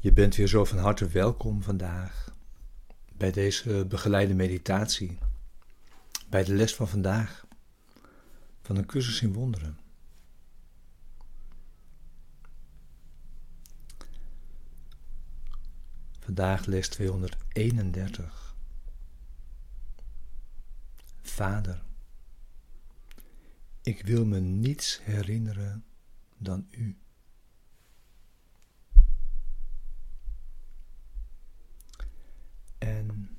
Je bent weer zo van harte welkom vandaag bij deze begeleide meditatie, bij de les van vandaag van een cursus in wonderen. Vandaag les 231. Vader, ik wil me niets herinneren dan U. En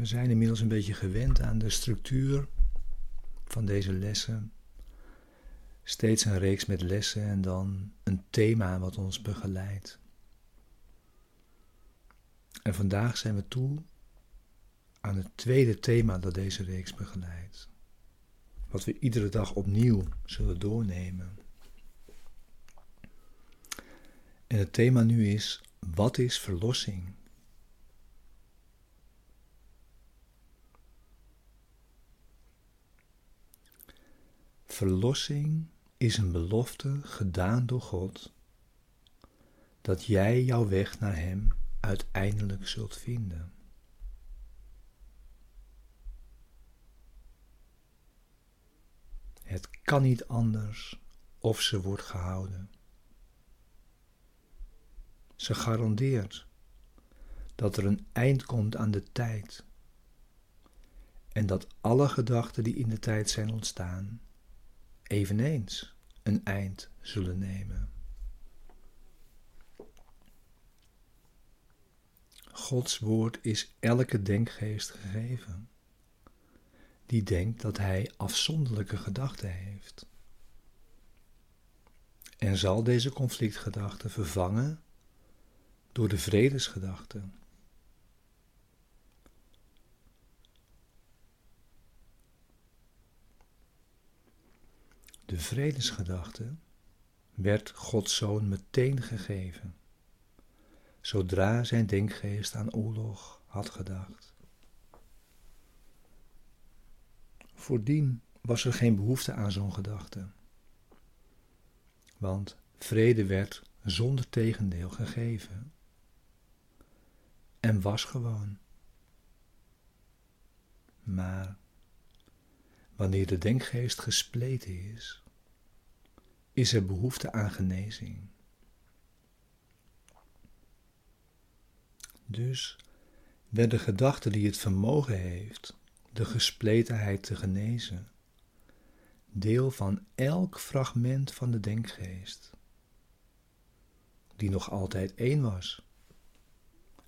we zijn inmiddels een beetje gewend aan de structuur van deze lessen. Steeds een reeks met lessen en dan een thema wat ons begeleidt. En vandaag zijn we toe aan het tweede thema dat deze reeks begeleidt. Wat we iedere dag opnieuw zullen doornemen. En het thema nu is: wat is verlossing? Verlossing is een belofte gedaan door God dat jij jouw weg naar Hem uiteindelijk zult vinden. Het kan niet anders of ze wordt gehouden. Ze garandeert dat er een eind komt aan de tijd en dat alle gedachten die in de tijd zijn ontstaan eveneens een eind zullen nemen. Gods woord is elke denkgeest gegeven, die denkt dat hij afzonderlijke gedachten heeft. En zal deze conflictgedachte vervangen door de vredesgedachte. De vredesgedachte werd Gods zoon meteen gegeven zodra zijn denkgeest aan oorlog had gedacht. Voordien was er geen behoefte aan zo'n gedachte, want vrede werd zonder tegendeel gegeven en was gewoon. Maar wanneer de denkgeest gespleten is, is er behoefte aan genezing. Dus werd de gedachte die het vermogen heeft de gespletenheid te genezen, deel van elk fragment van de denkgeest, die nog altijd één was,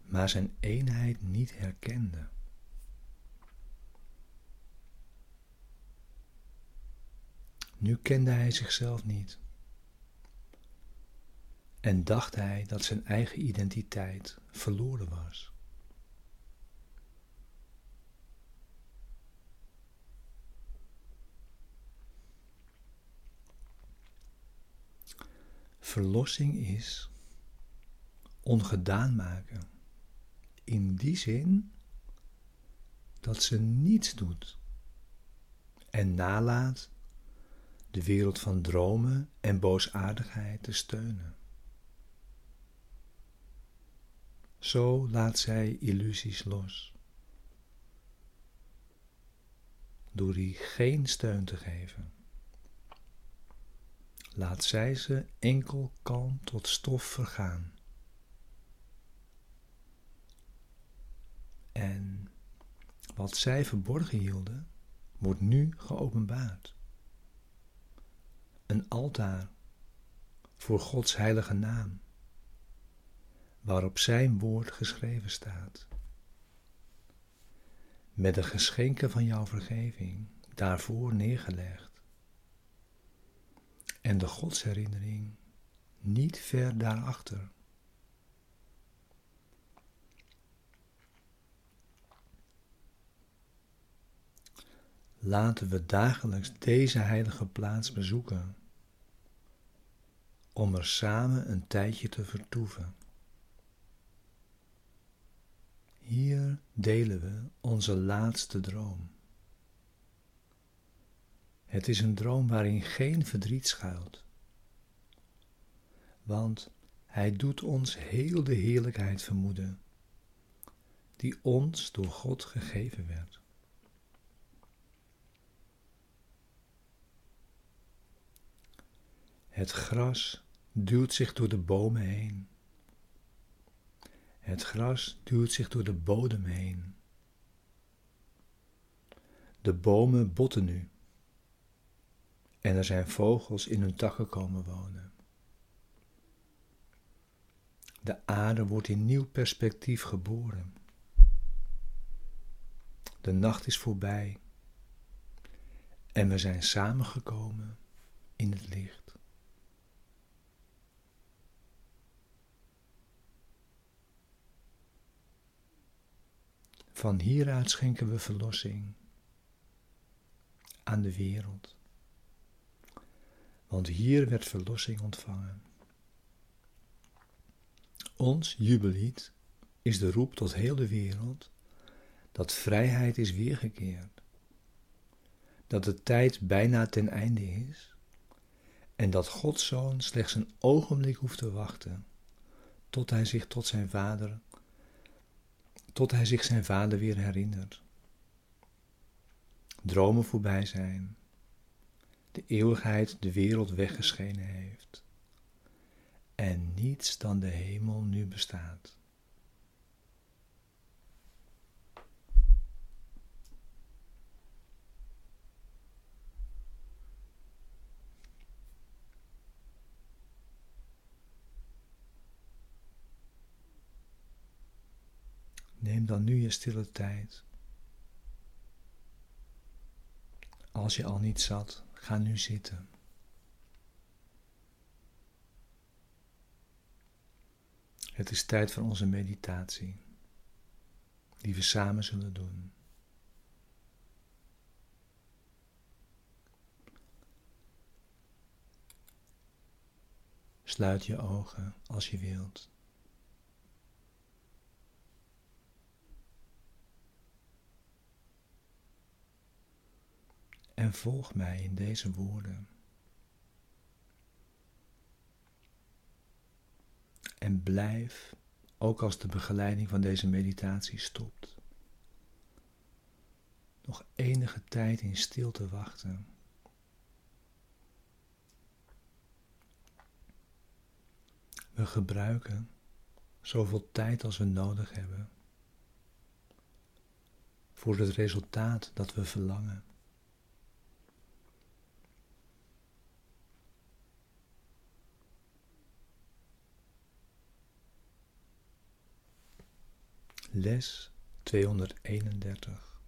maar zijn eenheid niet herkende. Nu kende hij zichzelf niet en dacht hij dat zijn eigen identiteit verloren was. Verlossing is ongedaan maken. In die zin dat ze niets doet en nalaat de wereld van dromen en boosaardigheid te steunen. Zo laat zij illusies los. Door die geen steun te geven, laat zij ze enkel kalm tot stof vergaan. En wat zij verborgen hielden, wordt nu geopenbaard. Een altaar voor Gods heilige naam waarop Zijn woord geschreven staat. Met de geschenken van jouw vergeving daarvoor neergelegd. En de godsherinnering niet ver daarachter. Laten we dagelijks deze heilige plaats bezoeken, om er samen een tijdje te vertoeven. Hier delen we onze laatste droom. Het is een droom waarin geen verdriet schuilt, want Hij doet ons heel de heerlijkheid vermoeden, die ons door God gegeven werd. Het gras duwt zich door de bomen heen. Het gras duwt zich door de bodem heen. De bomen botten nu. En er zijn vogels in hun takken komen wonen. De aarde wordt in nieuw perspectief geboren. De nacht is voorbij en we zijn samengekomen in het licht. Van hieruit schenken we verlossing aan de wereld. Want hier werd verlossing ontvangen. Ons jubellied is de roep tot heel de wereld dat vrijheid is weergekeerd, dat de tijd bijna ten einde is en dat Gods Zoon slechts een ogenblik hoeft te wachten tot hij zich tot zijn vader, tot hij zich zijn vader weer herinnert. Dromen voorbij zijn, de eeuwigheid de wereld weggeschenen heeft en niets dan de hemel nu bestaat. Dan nu je stille tijd. Als je al niet zat, ga nu zitten. Het is tijd voor onze meditatie, die we samen zullen doen. Sluit je ogen als je wilt. En volg mij in deze woorden. En blijf, ook als de begeleiding van deze meditatie stopt, nog enige tijd in stilte wachten. We gebruiken zoveel tijd als we nodig hebben voor het resultaat dat we verlangen. Les 231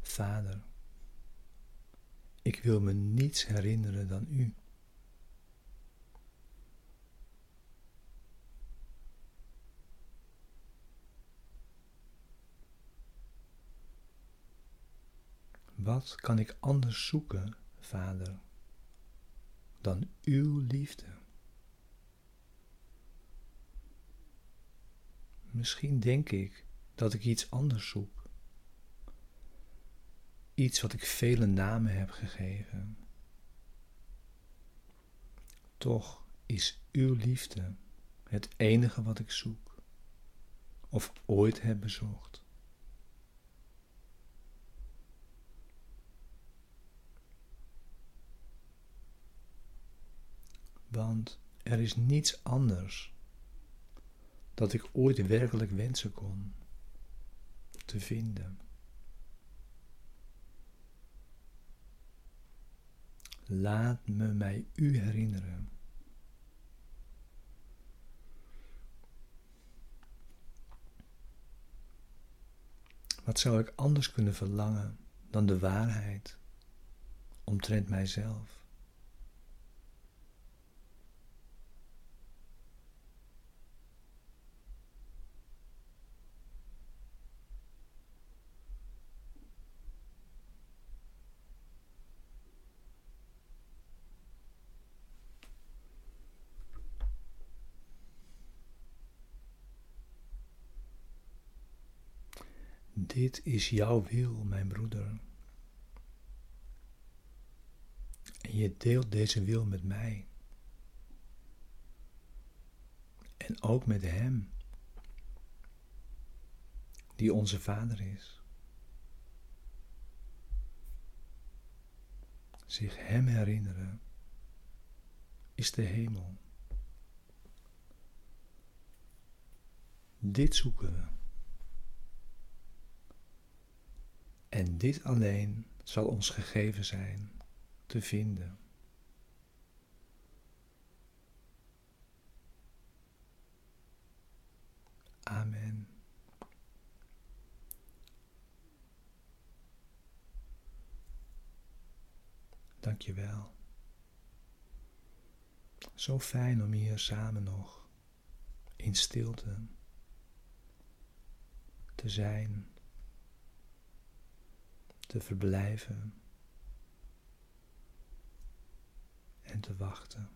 Vader, ik wil me niets herinneren dan U. Wat kan ik anders zoeken, Vader, dan Uw liefde? Misschien denk ik dat ik iets anders zoek. Iets wat ik vele namen heb gegeven. Toch is uw liefde het enige wat ik zoek of ooit heb bezocht. Want er is niets anders dat ik ooit werkelijk wensen kon te vinden. Laat me mij u herinneren. Wat zou ik anders kunnen verlangen dan de waarheid omtrent mijzelf? Dit is jouw wil, mijn broeder. En je deelt deze wil met mij. En ook met Hem, die onze Vader is. Zich Hem herinneren is de hemel. Dit zoeken we. En dit alleen zal ons gegeven zijn te vinden. Amen. Dank je wel. Zo fijn om hier samen nog in stilte te zijn, te verblijven en te wachten.